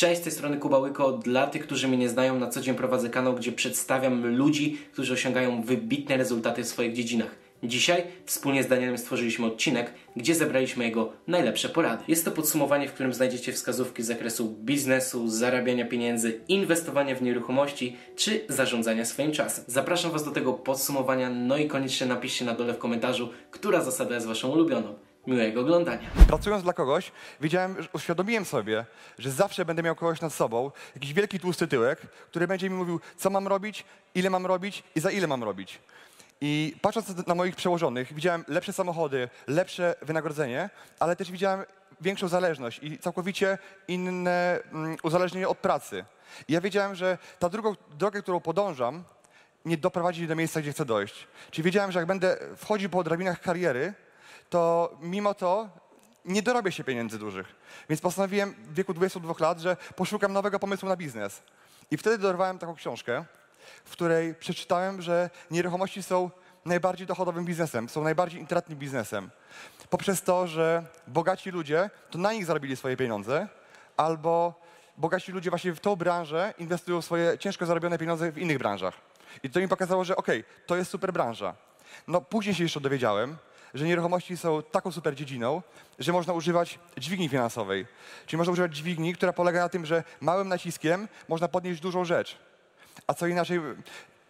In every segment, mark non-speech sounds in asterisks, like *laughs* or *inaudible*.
Cześć, z tej strony Kuba Łyko. Dla tych, którzy mnie nie znają, na co dzień prowadzę kanał, gdzie przedstawiam ludzi, którzy osiągają wybitne rezultaty w swoich dziedzinach. Dzisiaj wspólnie z Danielem stworzyliśmy odcinek, gdzie zebraliśmy jego najlepsze porady. Jest to podsumowanie, w którym znajdziecie wskazówki z zakresu biznesu, zarabiania pieniędzy, inwestowania w nieruchomości czy zarządzania swoim czasem. Zapraszam Was do tego podsumowania, no i koniecznie napiszcie na dole w komentarzu, która zasada jest Waszą ulubioną. Miłego oglądania. Pracując dla kogoś, wiedziałem, uświadomiłem sobie, że zawsze będę miał kogoś nad sobą, jakiś wielki tłusty tyłek, który będzie mi mówił, co mam robić, ile mam robić i za ile mam robić. I patrząc na moich przełożonych, widziałem lepsze samochody, lepsze wynagrodzenie, ale też widziałem większą zależność i całkowicie inne mm, uzależnienie od pracy. I ja wiedziałem, że ta drugą drogę, którą podążam, nie doprowadzi do miejsca, gdzie chcę dojść. Czyli wiedziałem, że jak będę wchodził po drabinach kariery, to mimo to nie dorobię się pieniędzy dużych. Więc postanowiłem w wieku 22 lat, że poszukam nowego pomysłu na biznes. I wtedy dorwałem taką książkę, w której przeczytałem, że nieruchomości są najbardziej dochodowym biznesem, są najbardziej intratnym biznesem. Poprzez to, że bogaci ludzie to na nich zarobili swoje pieniądze, albo bogaci ludzie właśnie w tą branżę inwestują swoje ciężko zarobione pieniądze w innych branżach. I to mi pokazało, że okej, okay, to jest super branża. No później się jeszcze dowiedziałem, że nieruchomości są taką super dziedziną, że można używać dźwigni finansowej. Czyli można używać dźwigni, która polega na tym, że małym naciskiem można podnieść dużą rzecz. A co inaczej,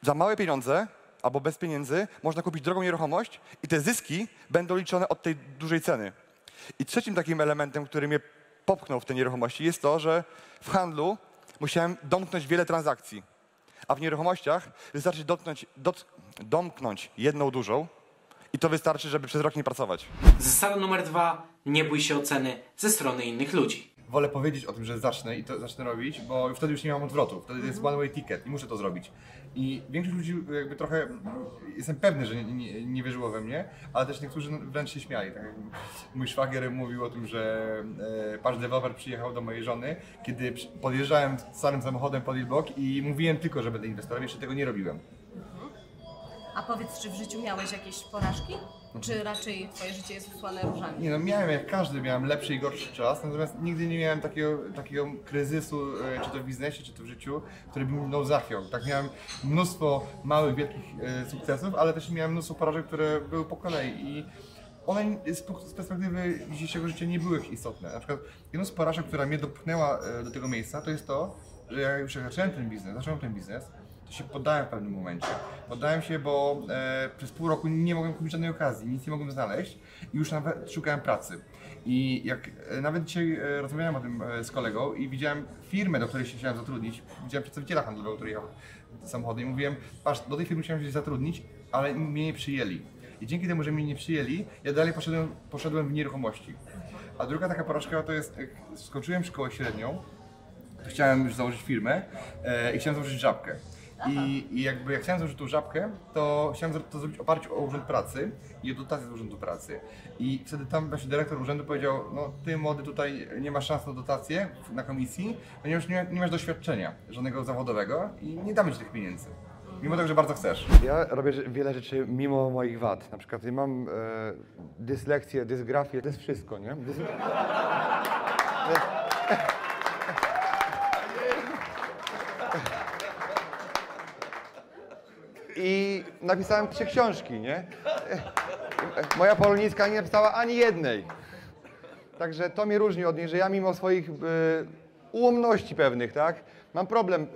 za małe pieniądze albo bez pieniędzy można kupić drogą nieruchomość i te zyski będą liczone od tej dużej ceny. I trzecim takim elementem, który mnie popchnął w te nieruchomości jest to, że w handlu musiałem domknąć wiele transakcji. A w nieruchomościach wystarczy dotknąć, dot, domknąć jedną dużą, i to wystarczy, żeby przez rok nie pracować. Zasada numer dwa: nie bój się oceny ze strony innych ludzi. Wolę powiedzieć o tym, że zacznę i to zacznę robić, bo wtedy już nie mam odwrotu. Wtedy jest one way ticket i muszę to zrobić. I większość ludzi jakby trochę, jestem pewny, że nie, nie, nie wierzyło we mnie, ale też niektórzy wręcz się śmiali. Tak jak mój szwagier mówił o tym, że e, pasz deweloper przyjechał do mojej żony, kiedy podjeżdżałem starym samochodem pod Ilbok i mówiłem tylko, że będę inwestorem, jeszcze tego nie robiłem. A powiedz, czy w życiu miałeś jakieś porażki? Czy raczej twoje życie jest usłane różami? Nie no, miałem jak każdy, miałem lepszy i gorszy czas, natomiast nigdy nie miałem takiego, takiego kryzysu, e, czy to w biznesie, czy to w życiu, który by mną zachwiał. Tak miałem mnóstwo małych, wielkich e, sukcesów, ale też miałem mnóstwo porażek, które były po kolei i one z perspektywy dzisiejszego życia nie były istotne. Na przykład jedną z porażek, która mnie dopchnęła e, do tego miejsca, to jest to, że ja już zacząłem ten biznes, zacząłem ten biznes, to się poddałem w pewnym momencie. Poddałem się, bo e, przez pół roku nie mogłem kupić żadnej okazji, nic nie mogłem znaleźć i już nawet szukałem pracy. I jak e, nawet dzisiaj e, rozmawiałem o tym e, z kolegą i widziałem firmę, do której się chciałem zatrudnić, widziałem przedstawiciela handlowego, który jechał samochodem i mówiłem, patrz, do tej firmy chciałem się zatrudnić, ale mnie nie przyjęli. I dzięki temu, że mnie nie przyjęli, ja dalej poszedłem, poszedłem w nieruchomości. A druga taka porażka to jest, jak skończyłem szkołę średnią, chciałem już założyć firmę e, i chciałem założyć żabkę. I, I jakby jak chciałem założyć tą żabkę, to chciałem to zrobić w oparciu o Urząd Pracy i o dotację z Urzędu Pracy. I wtedy tam właśnie dyrektor urzędu powiedział, no ty młody tutaj nie masz szans na dotację na komisji, ponieważ nie, nie masz doświadczenia żadnego zawodowego i nie damy ci tych pieniędzy. Mimo tego, że bardzo chcesz. Ja robię wiele rzeczy mimo moich wad. Na przykład ja mam e, dyslekcję, dysgrafię, to jest wszystko, nie? Dys... *laughs* i napisałem trzy książki, nie? Moja poloniska nie napisała ani jednej. Także to mnie różni od niej, że ja mimo swoich y, ułomności pewnych, tak? Mam problem y,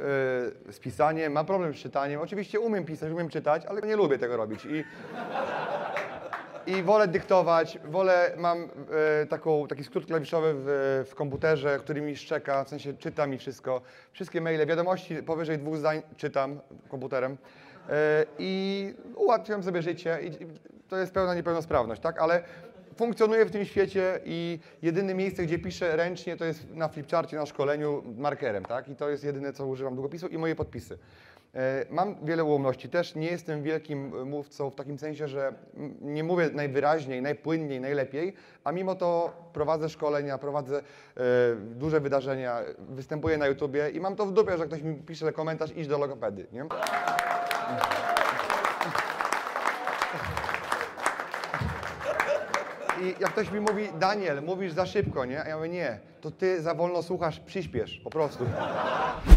z pisaniem, mam problem z czytaniem. Oczywiście umiem pisać, umiem czytać, ale nie lubię tego robić. I, i wolę dyktować, wolę, mam y, taką, taki skrót klawiszowy w, w komputerze, który mi szczeka, w sensie czytam i wszystko. Wszystkie maile, wiadomości powyżej dwóch zdań czytam komputerem. E, i ułatwiam sobie życie i to jest pełna niepełnosprawność, tak? Ale funkcjonuję w tym świecie i jedyne miejsce, gdzie piszę ręcznie, to jest na flipcharcie, na szkoleniu markerem, tak? I to jest jedyne, co używam długopisu i moje podpisy. E, Mam wiele ułomności. Też nie jestem wielkim mówcą w takim sensie, że nie mówię najwyraźniej, najpłynniej, najlepiej, a mimo to prowadzę szkolenia, prowadzę e, duże wydarzenia, występuję na YouTubie i mam to w dupie, że ktoś mi pisze komentarz, idź do logopedy, nie? I jak ktoś mi mówi, Daniel, mówisz za szybko, nie? A ja mówię, nie, to ty za wolno słuchasz, przyspiesz, po prostu.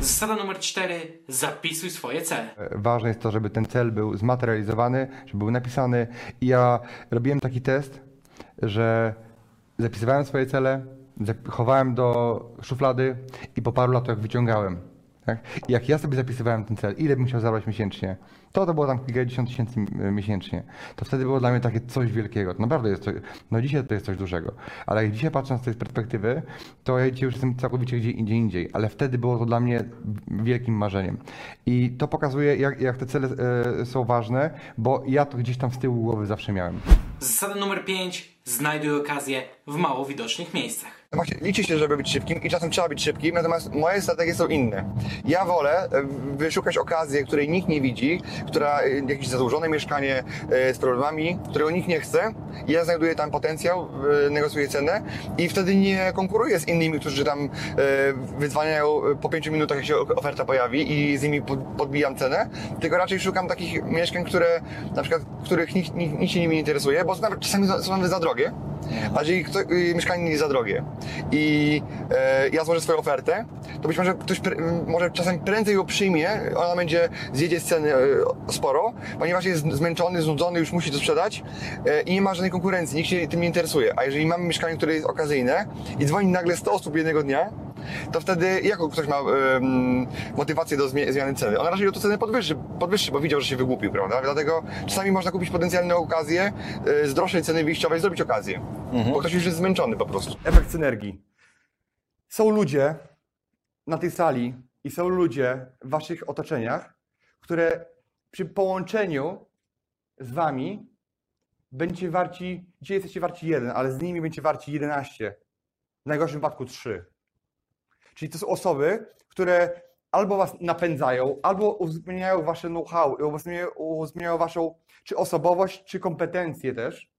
Zasada numer 4. Zapisuj swoje cele. Ważne jest to, żeby ten cel był zmaterializowany, żeby był napisany. I ja robiłem taki test, że zapisywałem swoje cele, chowałem do szuflady i po paru latach wyciągałem. Tak? Jak ja sobie zapisywałem ten cel, ile bym chciał zabrać miesięcznie, to to było tam kilkadziesiąt tysięcy m- miesięcznie. To wtedy było dla mnie takie coś wielkiego. To naprawdę jest coś, no dzisiaj to jest coś dużego. Ale jak dzisiaj patrzę z tej perspektywy, to ja dzisiaj już jestem całkowicie gdzie indziej indziej. Ale wtedy było to dla mnie wielkim marzeniem. I to pokazuje, jak, jak te cele e, są ważne, bo ja to gdzieś tam z tyłu głowy zawsze miałem. Zasada numer 5. Znajduj okazję w mało widocznych miejscach. No Właśnie, liczy się, żeby być szybkim i czasem trzeba być szybkim, natomiast moje strategie są inne. Ja wolę e, wyszukać okazję, której nikt nie widzi, która e, jakieś zadłużone mieszkanie e, z problemami, którego nikt nie chce. Ja znajduję tam potencjał, negocjuję cenę i wtedy nie konkuruję z innymi, którzy tam wydzwaniają e, po pięciu minutach, jak się oferta pojawi i z nimi pod- podbijam cenę, tylko raczej szukam takich mieszkań, które na przykład, których nikt, nikt, nikt się nimi nie interesuje, bo czasami są nawet za drogie, a jeżeli kto, mieszkanie nie jest za drogie i e, ja złożę swoją ofertę, to być może ktoś pr- może czasem prędzej ją przyjmie, ona będzie zjedzie z ceny e, sporo, ponieważ jest zmęczony, znudzony, już musi to sprzedać e, i nie ma żadnej konkurencji, nikt się tym nie interesuje. A jeżeli mamy mieszkanie, które jest okazyjne i dzwoni nagle 100 osób jednego dnia, to wtedy jaką ktoś ma motywację do zmie- zmiany ceny? On raczej o to cenę podwyższy, podwyższy, bo widział, że się wygłupił, prawda? Dlatego czasami można kupić potencjalną okazję e, z droższej ceny wyjściowej, zrobić okazję, bo ktoś już jest zmęczony po prostu. Efekt synergii. Są ludzie na tej sali i są ludzie w waszych otoczeniach, które przy połączeniu z wami będziecie warci, dzisiaj jesteście warci jeden, ale z nimi będziecie warci 11. W najgorszym wypadku 3. Czyli to są osoby, które albo was napędzają, albo uwzględniają wasze know-how, uwzględniają waszą czy osobowość, czy kompetencje też.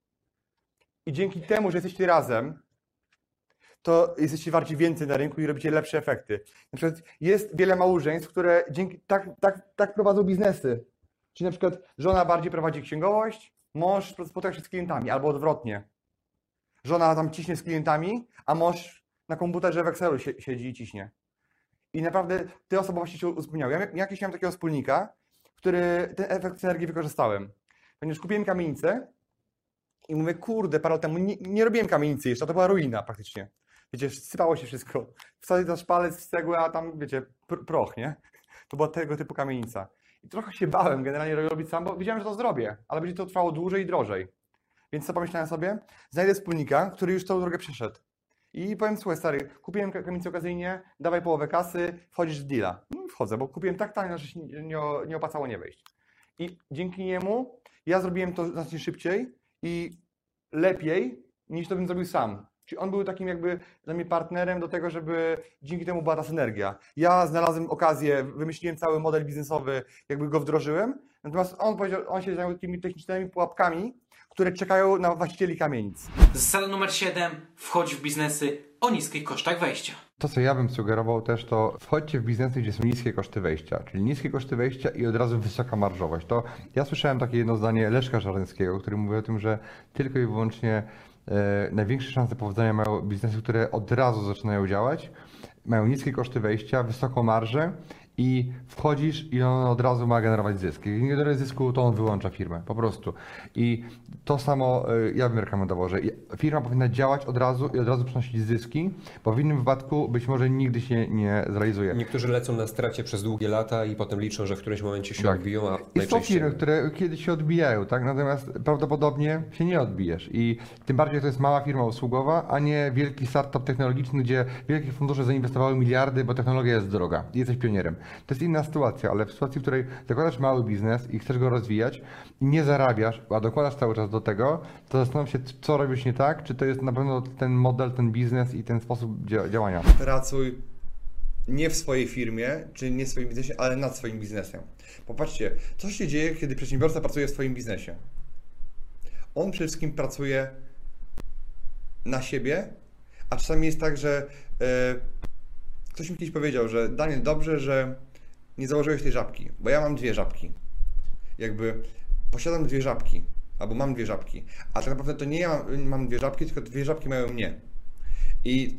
I dzięki temu, że jesteście razem, to jesteście warci więcej na rynku i robicie lepsze efekty. Na przykład jest wiele małżeństw, które dzięki, tak, tak, tak prowadzą biznesy. Czyli na przykład żona bardziej prowadzi księgowość, mąż spotyka się z klientami, albo odwrotnie. Żona tam ciśnie z klientami, a mąż na komputerze w Excelu sie- siedzi i ciśnie. I naprawdę te osobowości się uzupełniały. Ja jakiś miałem takiego wspólnika, który ten efekt synergii wykorzystałem. Ponieważ kupiłem kamienicę i mówię, kurde, parę lat temu nie, nie robiłem kamienicy jeszcze, to była ruina praktycznie. Wiecie, sypało się wszystko. Wsadzić na szpalec z cegły, a tam, wiecie, pr proch, nie? To była tego typu kamienica. I trochę się bałem generalnie robić sam, bo wiedziałem, że to zrobię, ale będzie to trwało dłużej i drożej. Więc co pomyślałem sobie? Znajdę wspólnika, który już tą drogę przeszedł. I powiem, słuchaj stary, kupiłem ka- kamienicę okazyjnie, dawaj połowę kasy, wchodzisz w deala. No, wchodzę, bo kupiłem tak tanio, że się nie, nie, opłacało nie wejść. I dzięki niemu ja zrobiłem to znacznie szybciej i lepiej niż to bym zrobił sam. Czyli on był takim jakby dla mnie partnerem do tego, żeby dzięki temu była ta synergia. Ja znalazłem okazję, wymyśliłem cały model biznesowy, jakby go wdrożyłem, natomiast on on się zajął takimi technicznymi pułapkami, które czekają na właścicieli kamienic. Zasada numer 7. Wchodź w biznesy o niskich kosztach wejścia. To, co ja bym sugerował też, to wchodźcie w biznesy, gdzie są niskie koszty wejścia, czyli niskie koszty wejścia i od razu wysoka marżowość. To ja słyszałem takie jedno zdanie Leszka Żaręckiego, który mówi o tym, że tylko i wyłącznie e, największe szanse powodzenia mają biznesy, które od razu zaczynają działać, mają niskie koszty wejścia, wysoką marżę i wchodzisz i on od razu ma generować zysk. Jak nie generuje zysku, to on wyłącza firmę, po prostu. I to samo e, ja bym rekomendował, że firma powinna działać od razu i od razu przynosić zyski, bo w innym wypadku być może nigdy się nie zrealizuje. Niektórzy lecą na stracie przez długie lata i potem liczą, że w którymś momencie się Tak. odbiją, a I są firmy, które kiedyś się odbijają, tak? Natomiast prawdopodobnie się nie odbijesz. I tym bardziej to jest mała firma usługowa, a nie wielki startup technologiczny, gdzie wielkie fundusze zainwestowały miliardy, bo technologia jest droga i jesteś pionierem. To jest inna sytuacja, ale w sytuacji, w której zakładasz mały biznes i chcesz go rozwijać i nie zarabiasz, a dokładasz cały czas do tego, to zastanów się, co robisz nie tak, czy to jest na pewno ten model, ten biznes i ten sposób dzia- działania. pracuj nie w swojej firmie, czy nie w swoim biznesie, ale nad swoim biznesem. Popatrzcie, co się dzieje, kiedy przedsiębiorca pracuje w swoim biznesie? On przede wszystkim pracuje na siebie, a czasami jest tak, że e, ktoś mi kiedyś powiedział, że Daniel, dobrze, że nie założyłeś tej żabki, bo ja mam dwie żabki. Jakby posiadam dwie żabki, albo mam dwie żabki, a tak naprawdę to nie ja mam, dwie żabki, tylko dwie żabki mają mnie. I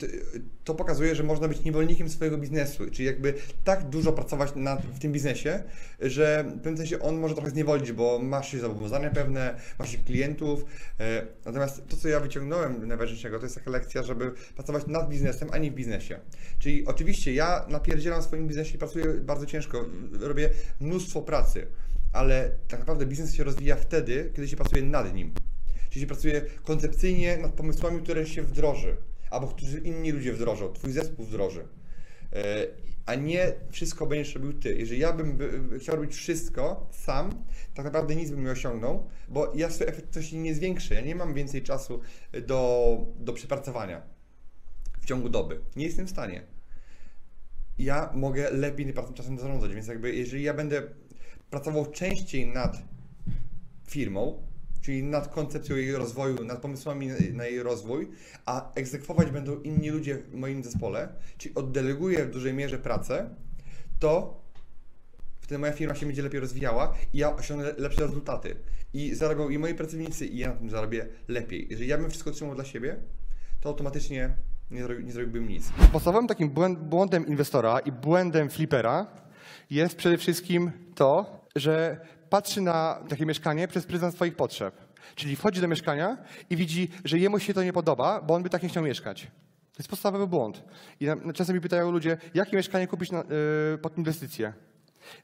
to, pokazuje, że można być niewolnikiem swojego biznesu, czyli jakby tak dużo pracować nad, w tym biznesie, że w pewnym sensie on może trochę zniewolić, bo masz się zobowiązania pewne, masz się klientów. E, natomiast to, co ja wyciągnąłem najważniejszego, to jest taka lekcja, żeby pracować nad biznesem, a nie w biznesie. Czyli oczywiście ja napierdzielam w swoim biznesie i pracuję bardzo ciężko, robię mnóstwo pracy, ale tak naprawdę biznes się rozwija wtedy, kiedy się pracuje nad nim. Czyli się pracuje koncepcyjnie nad pomysłami, które się wdroży, albo którzy inni ludzie wdrożą, twój zespół wdroży. E, A nie wszystko będziesz robił ty. Jeżeli ja bym by- by chciał robić wszystko sam, tak naprawdę nic bym nie osiągnął, bo ja swojej efektywności nie zwiększę. Ja nie mam więcej czasu do, do przepracowania w ciągu doby. Nie jestem w stanie. Ja mogę lepiej tym czasem zarządzać, więc jakby jeżeli ja będę pracował częściej nad firmą, czyli nad koncepcją jej rozwoju, nad pomysłami na, jej rozwój, a egzekwować będą inni ludzie w moim zespole, czyli oddeleguję w dużej mierze pracę, to wtedy moja firma się będzie lepiej rozwijała i ja osiągnę lepsze rezultaty. I zarobią i moi pracownicy, i ja na tym zarobię lepiej. Jeżeli ja bym wszystko trzymał dla siebie, to automatycznie nie, zrobi, nie zrobiłbym nic. Podstawowym takim błędem inwestora i błędem flipera jest przede wszystkim to, że patrzy na takie mieszkanie przez pryzmat swoich potrzeb. Czyli wchodzi do mieszkania i widzi, że jemu się to nie podoba, bo on by tak nie chciał mieszkać. To jest podstawowy błąd. I czasem mi pytają ludzie, jakie mieszkanie kupić na, yy, pod inwestycję?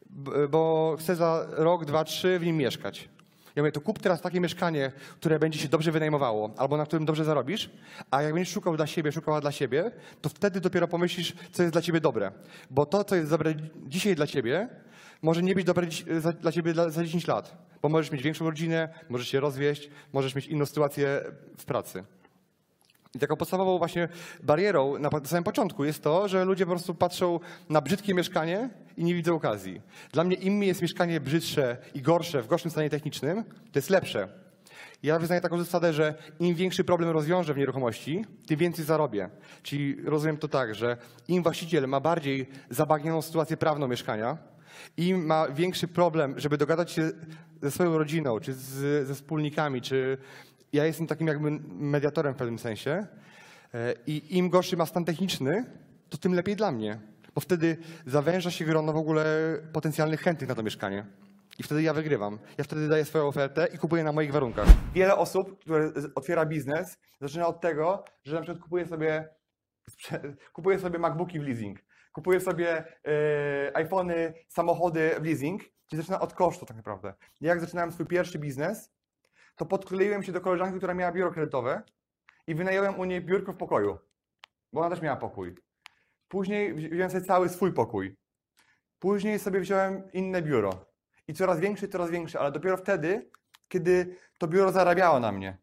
B- bo chcę za rok, dwa, trzy w nim mieszkać. Ja mówię, to kup teraz takie mieszkanie, które będzie się dobrze wynajmowało, albo na którym dobrze zarobisz, a jak będziesz szukał dla siebie, szukała dla siebie, to wtedy dopiero pomyślisz, co jest dla ciebie dobre. Bo to, co jest dobre dzisiaj dla ciebie, może nie być dobre za, dla ciebie za 10 lat. Bo możesz mieć większą rodzinę, możesz się rozwieść, możesz mieć inną sytuację w pracy. I taką podstawową właśnie barierą na, samym początku jest to, że ludzie po prostu patrzą na brzydkie mieszkanie i nie widzą okazji. Dla mnie im jest mieszkanie brzydsze i gorsze w gorszym stanie technicznym, to jest lepsze. Ja wyznaję taką zasadę, że im większy problem rozwiążę w nieruchomości, tym więcej zarobię. Czyli rozumiem to tak, że im właściciel ma bardziej zabagnianą sytuację prawną mieszkania, im ma większy problem, żeby dogadać się ze swoją rodziną, czy z, ze wspólnikami, czy ja jestem takim jakby mediatorem w pewnym sensie e, i im gorszy ma stan techniczny, to tym lepiej dla mnie, bo wtedy zawęża się grono w ogóle potencjalnych chętnych na to mieszkanie. I wtedy ja wygrywam. Ja wtedy daję swoją ofertę i kupuję na moich warunkach. Wiele osób, które otwiera biznes, zaczyna od tego, że na przykład kupuje sobie, kupuje sobie MacBooki w leasing, kupuje sobie e, iPhony, samochody w leasing, czyli zaczyna od kosztu tak naprawdę. Ja jak zaczynałem swój pierwszy biznes, to podkleiłem się do koleżanki, która miała biuro kredytowe i wynająłem u niej biurko w pokoju, bo ona też miała pokój. Później wzi- wziąłem sobie cały swój pokój. Później sobie wziąłem inne biuro. I coraz większe, coraz większe, ale dopiero wtedy, kiedy to biuro zarabiało na mnie.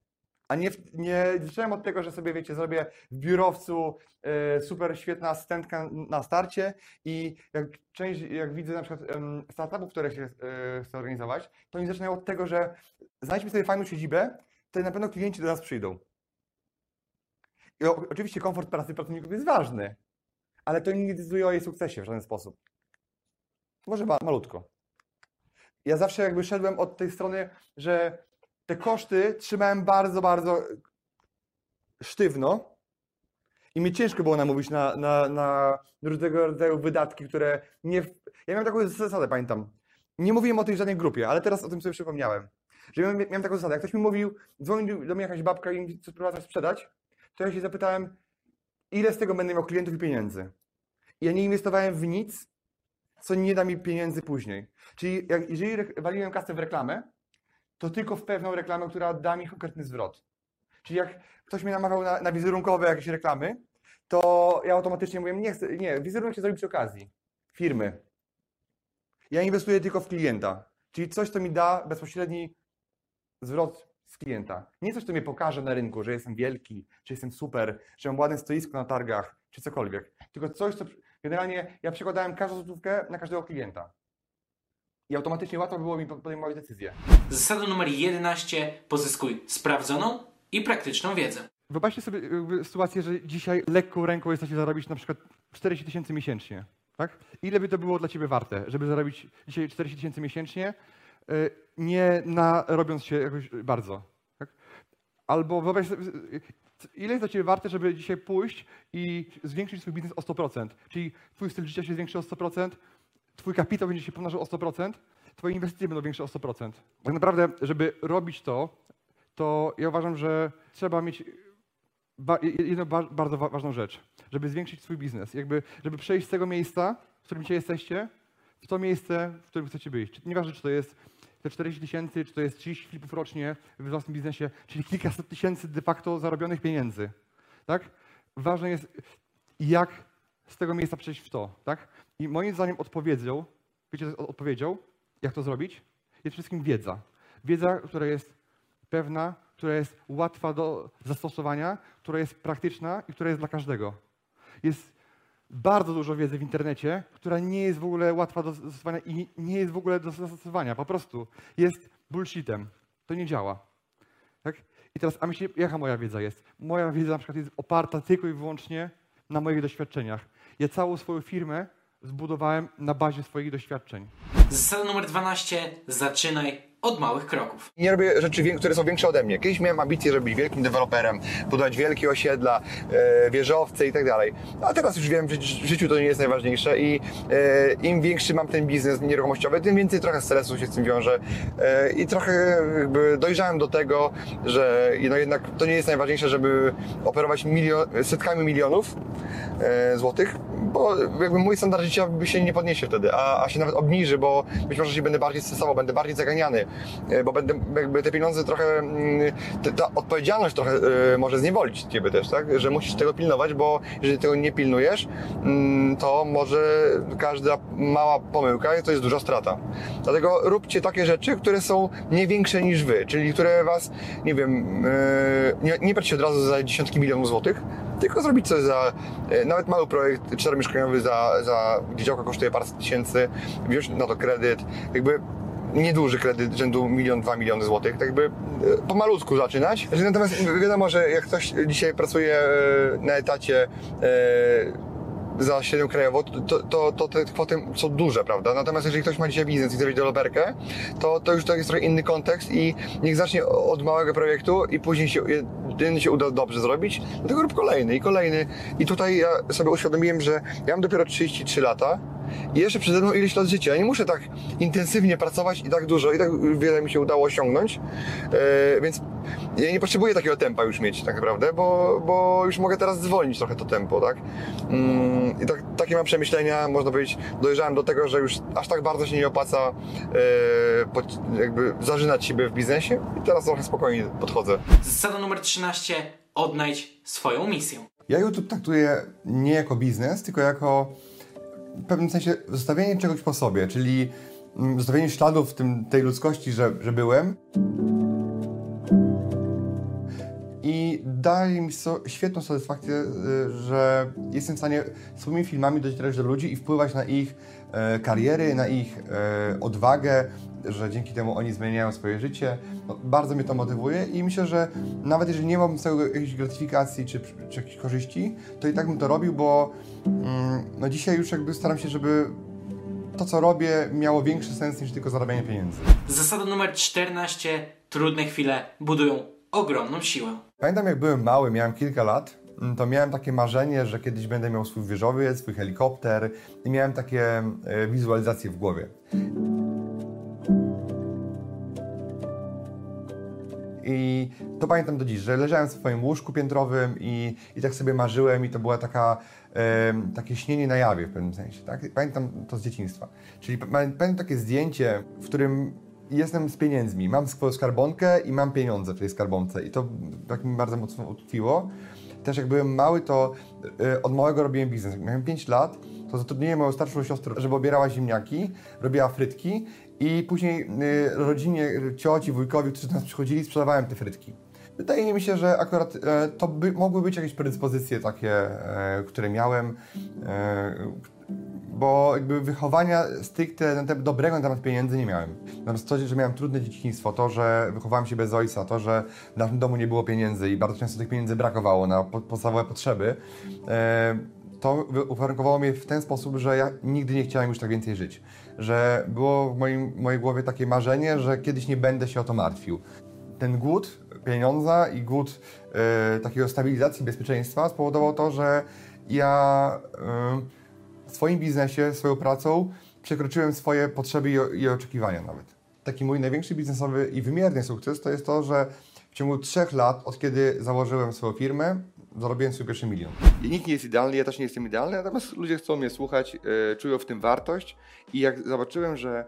A nie, nie zacząłem od tego, że sobie, wiecie, zrobię w biurowcu e, super świetna asystentka na starcie i jak część, jak widzę na przykład startupów, które się e, chcę organizować, to oni zaczynają od tego, że znajdźmy sobie fajną siedzibę, to na pewno klienci do nas przyjdą. I oczywiście komfort pracy pracowników jest ważny, ale to nie decyduje o jej sukcesie w żaden sposób. Może ma, malutko. Ja zawsze jakby szedłem od tej strony, że te koszty trzymałem bardzo, bardzo sztywno i mi ciężko było namówić na, na, na różnego rodzaju wydatki, które nie... Ja miałem taką zasadę, pamiętam. Nie mówiłem o tej żadnej grupie, ale teraz o tym sobie przypomniałem. Że miałem, miałem taką zasadę, jak ktoś mi mówił, dzwonił do mnie jakaś babka i mi coś sprzedać, to ja się zapytałem, ile z tego będę miał klientów i pieniędzy. I ja nie inwestowałem w nic, co nie da mi pieniędzy później. Czyli jak, jeżeli waliłem kasę w reklamę, to tylko w pewną reklamę, która da mi konkretny zwrot. Czyli jak ktoś mnie namawiał na, na wizerunkowe jakieś reklamy, to ja automatycznie mówię, nie chcę, nie, wizerunek się zrobi przy okazji firmy. Ja inwestuję tylko w klienta, czyli coś, co mi da bezpośredni zwrot z klienta. Nie coś, co mnie pokaże na rynku, że jestem wielki, że jestem super, że mam ładne stoisko na targach, czy cokolwiek. Tylko coś, co generalnie ja przekładałem każdą złotówkę na każdego klienta. I automatycznie łatwo było mi podejmować decyzje. Zasada numer 11. Pozyskuj sprawdzoną i praktyczną wiedzę. Wyobraźcie sobie jakby sytuację, że dzisiaj lekką ręką jesteście zarobić na przykład 40 tysięcy miesięcznie. Tak? Ile by to było dla Ciebie warte, żeby zarobić dzisiaj 40 tysięcy miesięcznie, y, nie na, robiąc się jakoś bardzo. Tak? Albo wyobraź sobie, y, ile jest dla Ciebie warte, żeby dzisiaj pójść i zwiększyć swój biznes o 100%. Czyli Twój styl życia się zwiększy o 100%, Twój kapitał będzie się pomnażał o 100%, Twoje inwestycje będą większe o 100%. Tak naprawdę, żeby robić to, to ja uważam, że trzeba mieć jedną ba- bardzo wa- ważną rzecz, żeby zwiększyć swój biznes, jakby, żeby przejść z tego miejsca, w którym dzisiaj jesteście, w to miejsce, w którym chcecie być. Nieważne, czy to jest te 40 tysięcy, czy to jest 30 flipów rocznie w własnym biznesie, czyli kilkaset tysięcy de facto zarobionych pieniędzy. Tak? Ważne jest, jak z tego miejsca przejść w to. Tak? I moim zdaniem odpowiedzią, wiecie, odpowiedzią, jak to zrobić? Jest wszystkim wiedza. Wiedza, która jest pewna, która jest łatwa do zastosowania, która jest praktyczna i która jest dla każdego. Jest bardzo dużo wiedzy w internecie, która nie jest w ogóle łatwa do zastosowania i nie jest w ogóle do zastosowania. Po prostu jest bullshitem. To nie działa. Tak? I teraz, a myślicie, jaka moja wiedza jest? Moja wiedza na przykład jest oparta tylko i wyłącznie na moich doświadczeniach. Ja całą swoją firmę zbudowałem na bazie swoich doświadczeń. Zasada numer 12. Zaczynaj od małych kroków. Nie robię rzeczy, które są większe ode mnie. Kiedyś miałem ambicje, żeby być wielkim deweloperem, budować wielkie osiedla, e, wieżowce i tak dalej. A teraz już wiem, że w życiu to nie jest najważniejsze i e, im większy mam ten biznes nieruchomościowy, tym więcej trochę stresu się z tym wiąże e, i trochę jakby dojrzałem do tego, że no jednak to nie jest najważniejsze, żeby operować milio- setkami milionów złotych, bo jakby mój standard życia by się nie podniesie wtedy, a, a się nawet obniży, bo być może się będę bardziej stresował, będę bardziej zaganiany, bo będę jakby te pieniądze trochę, mm, ta odpowiedzialność trochę e, może zniewolić ciebie też, tak? Że musisz tego pilnować, bo jeżeli tego nie pilnujesz, mm, to może każda mała pomyłka to jest duża strata. Dlatego róbcie takie rzeczy, które są nie większe niż wy, czyli które was, nie wiem, e, nie, nie się od razu za dziesiątki milionów złotych, tylko zrobić coś za, e, nawet mały projekt czteromieszkaniowy za, za gdzie działka kosztuje parę tysięcy, wziąć na to kredyt, jakby nieduży kredyt rzędu milion, dwa miliony złotych, tak jakby e, pomalutku zaczynać. Znaczy, Natomiast wiadomo, że jak ktoś dzisiaj pracuje e, na etacie e, za średnią krajową, to, to, to te kwoty są duże, prawda? Natomiast jeżeli ktoś ma dzisiaj biznes i chce deweloperkę, to, to już to jest trochę inny kontekst i niech zacznie od małego projektu i później się, jeden się uda dobrze zrobić, dlatego rób kolejny i kolejny. I tutaj ja sobie uświadomiłem, że ja mam dopiero 33 lata i jeszcze przede mną ileś lat życia. Ja nie muszę tak intensywnie pracować i tak dużo, i tak wiele mi się udało osiągnąć, e, więc ja nie potrzebuję takiego tempa już mieć tak naprawdę, bo, bo już mogę teraz zwolnić trochę to tempo, tak? Mm, I tak, takie mam przemyślenia, można powiedzieć, dojrzałem do tego, że już aż tak bardzo się nie opłaca e, pod, jakby zażynać siebie w biznesie i teraz trochę spokojnie podchodzę. Zasada numer 13. Odnajdź swoją misję. Ja YouTube traktuję nie jako biznes, tylko jako w pewnym sensie zostawienie czegoś po sobie, czyli mm, zostawienie śladów w tym, tej ludzkości, że, że byłem. I daje mi so, świetną satysfakcję, y, że jestem w stanie swoimi filmami docierać do ludzi i wpływać na ich e, kariery, na ich e, odwagę, że dzięki temu oni zmieniają swoje życie. No, bardzo mnie to motywuje i myślę, że nawet jeżeli nie mam z tego jakiejś gratyfikacji czy, czy jakichś korzyści, to i tak bym to robił, bo mm, no dzisiaj już jakby staram się, żeby to, co robię, miało większy sens niż tylko zarabianie pieniędzy. Zasada numer 14. Trudne chwile budują ogromną siłę. Pamiętam, jak byłem mały, miałem kilka lat, mm, to miałem takie marzenie, że kiedyś będę miał swój wieżowiec, swój helikopter i miałem takie e, wizualizacje w głowie. I to pamiętam do dziś, że leżałem w swoim łóżku piętrowym i, i tak sobie marzyłem i to była taka, takie śnienie na jawie w pewnym sensie. Tak? Pamiętam to z dzieciństwa. Czyli pa- pamiętam takie zdjęcie, w którym jestem z pieniędzmi. Mam swoją skarbonkę i mam pieniądze w tej skarbonce i to tak mi bardzo mocno utkwiło. Też jak byłem mały, to e, od małego robiłem biznes. Jak miałem 5 lat, to zatrudniłem moją starszą siostrę, żeby obierała ziemniaki, robiła frytki i później y, rodzinie, y, cioci, wujkowi, którzy do nas przychodzili, sprzedawałem te frytki. Wydaje mi się, że akurat e, to by, mogły być jakieś predyspozycje takie, e, które miałem, e, bo jakby wychowania stricte na temat dobrego na temat pieniędzy nie miałem. Natomiast to, że miałem trudne dzieciństwo, to, że wychowałem się bez ojca, to, że w naszym domu nie było pieniędzy i bardzo często tych pieniędzy brakowało na po- podstawowe potrzeby, to uwarunkowało mnie w ten sposób, że ja nigdy nie chciałem już tak więcej żyć. Że było w moim, mojej głowie takie marzenie, że kiedyś nie będę się o to martwił. Ten głód pieniądza i głód e, takiego stabilizacji, bezpieczeństwa spowodował to, że ja e, w swoim biznesie, swoją pracą przekroczyłem swoje potrzeby i, i oczekiwania nawet. Taki mój największy biznesowy i wymierny sukces to jest to, że w ciągu trzech lat, od kiedy założyłem swoją firmę, zarobiłem swój pierwszy milion. I nikt nie jest idealny, ja też nie jestem idealny, natomiast ludzie chcą mnie słuchać, e, czują w tym wartość i jak zobaczyłem, że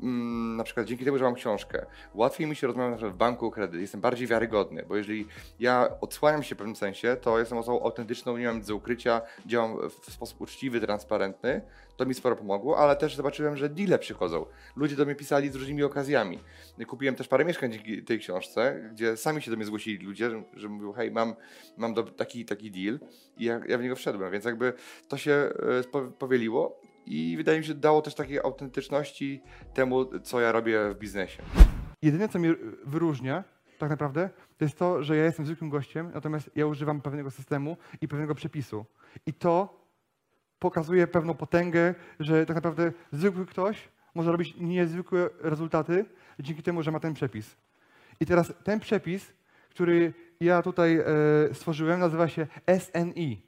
na przykład dzięki temu, że mam książkę, łatwiej mi się rozmawiać na przykład w banku o kredyt, jestem bardziej wiarygodny, bo jeżeli ja odsłaniam się w pewnym sensie, to jestem osobą autentyczną, nie mam nic do ukrycia, działam w sposób uczciwy, transparentny, to mi sporo pomogło, ale też zobaczyłem, że deale przychodzą. Ludzie do mnie pisali z różnymi okazjami. Kupiłem też parę mieszkań dzięki tej książce, gdzie sami się do mnie zgłosili ludzie, że, że mówią, hej, mam, mam do, taki, taki deal i ja, ja w niego wszedłem, więc jakby to się e, powieliło i wydaje mi się, że dało też takiej autentyczności temu, co ja robię w biznesie. Jedyne, co mnie wyróżnia, tak naprawdę, to jest to, że ja jestem zwykłym gościem, natomiast ja używam pewnego systemu i pewnego przepisu. I to pokazuje pewną potęgę, że tak naprawdę zwykły ktoś może robić niezwykłe rezultaty dzięki temu, że ma ten przepis. I teraz ten przepis, który ja tutaj e, stworzyłem, nazywa się SNI.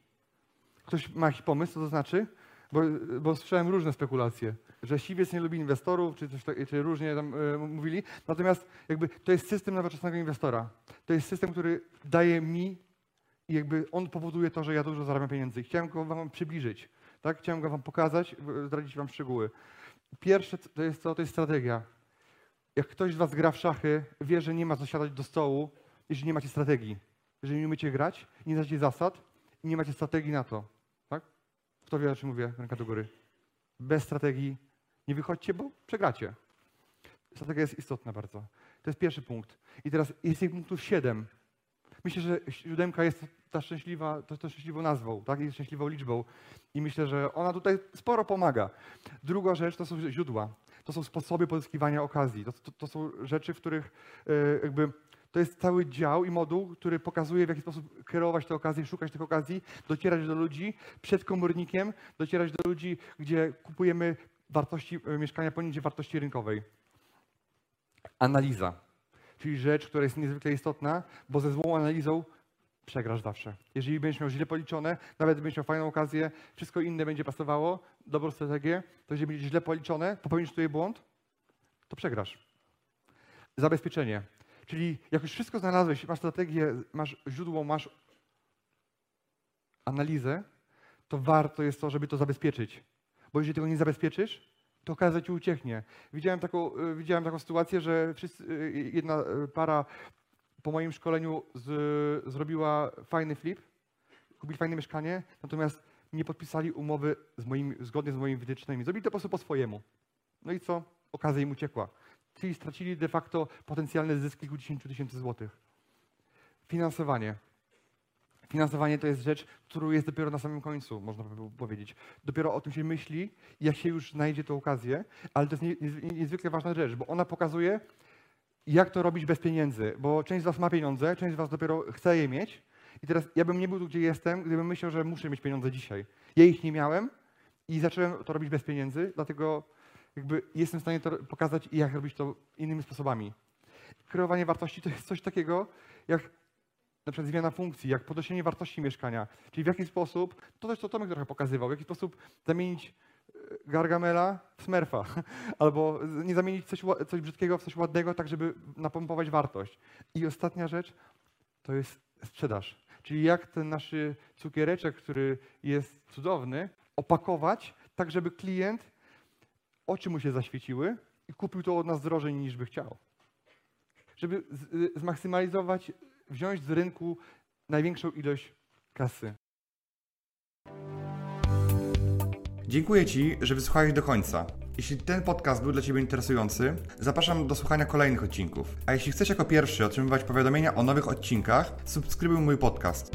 Ktoś ma jakiś pomysł, co to znaczy? Bo, bo słyszałem różne spekulacje, że siwiec nie lubi inwestorów, czy, coś tak, czy różnie tam e, mówili. Natomiast jakby to jest system nowoczesnego inwestora. To jest system, który daje mi i jakby on powoduje to, że ja dużo zarabiam pieniędzy. Chciałem go wam przybliżyć. Tak? Chciałem go wam pokazać, zdradzić wam szczegóły. Pierwsze to jest co? To jest strategia. Jak ktoś z was gra w szachy, wie, że nie ma co siadać do stołu, jeżeli nie macie strategii. Jeżeli nie umiecie grać, nie znacie zasad i nie macie strategii na to. Kto wie, o czym mówię? Ręka do góry. Bez strategii nie wychodźcie, bo przegracie. Strategia jest istotna bardzo. To jest pierwszy punkt. I teraz jest tych punktów siedem. Myślę, że siódemka jest ta szczęśliwa, to, to szczęśliwą nazwą, tak? Jest szczęśliwą liczbą. I myślę, że ona tutaj sporo pomaga. Druga rzecz to są źródła. To są sposoby pozyskiwania okazji. To, to, to są rzeczy, w których e, jakby to jest cały dział i moduł, który pokazuje, w jaki sposób kierować te okazje, szukać tych okazji, docierać do ludzi przed komornikiem, docierać do ludzi, gdzie kupujemy wartości e, mieszkania poniżej wartości rynkowej. Analiza, czyli rzecz, która jest niezwykle istotna, bo ze złą analizą przegrasz zawsze. Jeżeli będziesz miał źle policzone, nawet będziesz miał fajną okazję, wszystko inne będzie pasowało, dobrą strategię, to jeżeli będzie źle policzone, popełnisz tutaj błąd, to przegrasz. Zabezpieczenie. Czyli jak już wszystko znalazłeś, masz strategię, masz źródło, masz analizę, to warto jest to, żeby to zabezpieczyć. Bo jeżeli tego nie zabezpieczysz, to okazja ci ucieknie. Widziałem taką, y, widziałem taką sytuację, że wszyscy, y, jedna y, para po moim szkoleniu z, zrobiła fajny flip, kupili fajne mieszkanie, natomiast nie podpisali umowy z zgodnie z moimi wytycznymi. Zrobili to po prostu po swojemu. No i co? Okazja im uciekła. Czyli stracili de facto potencjalny zysk kilkudziesięciu tysięcy złotych. Finansowanie. Finansowanie to jest rzecz, którą jest dopiero na samym końcu, można by powiedzieć. Dopiero o tym się myśli, jak się już znajdzie tę okazję, ale to jest nie- niezw- niezwykle ważna rzecz, bo ona pokazuje, jak to robić bez pieniędzy, bo część z Was ma pieniądze, część z Was dopiero chce je mieć. I teraz ja bym nie był tu, gdzie jestem, gdybym myślał, że muszę mieć pieniądze dzisiaj. Ja ich nie miałem i zacząłem to robić bez pieniędzy, dlatego jakby jestem w stanie to pokazać, jak robić to innymi sposobami. Kreowanie wartości to jest coś takiego, jak na przykład zmiana funkcji, jak podnoszenie wartości mieszkania. Czyli w jaki sposób, to też to Tomek trochę pokazywał, w jaki sposób zamienić e, Gargamela w Smurfa. *laughs* Albo nie zamienić coś, coś brzydkiego w coś ładnego, tak żeby napompować wartość. I ostatnia rzecz to jest sprzedaż. Czyli jak ten nasz cukiereczek, który jest cudowny, opakować tak, żeby klient oczy mu się zaświeciły i kupił to od nas drożej niż by chciał. Żeby y, zmaksymalizować, wziąć z rynku największą ilość kasy. Dziękuję Ci, że wysłuchałeś do końca. Jeśli ten podcast był dla Ciebie interesujący, zapraszam do słuchania kolejnych odcinków. A jeśli chcesz jako pierwszy otrzymywać powiadomienia o nowych odcinkach, subskrybuj mój podcast.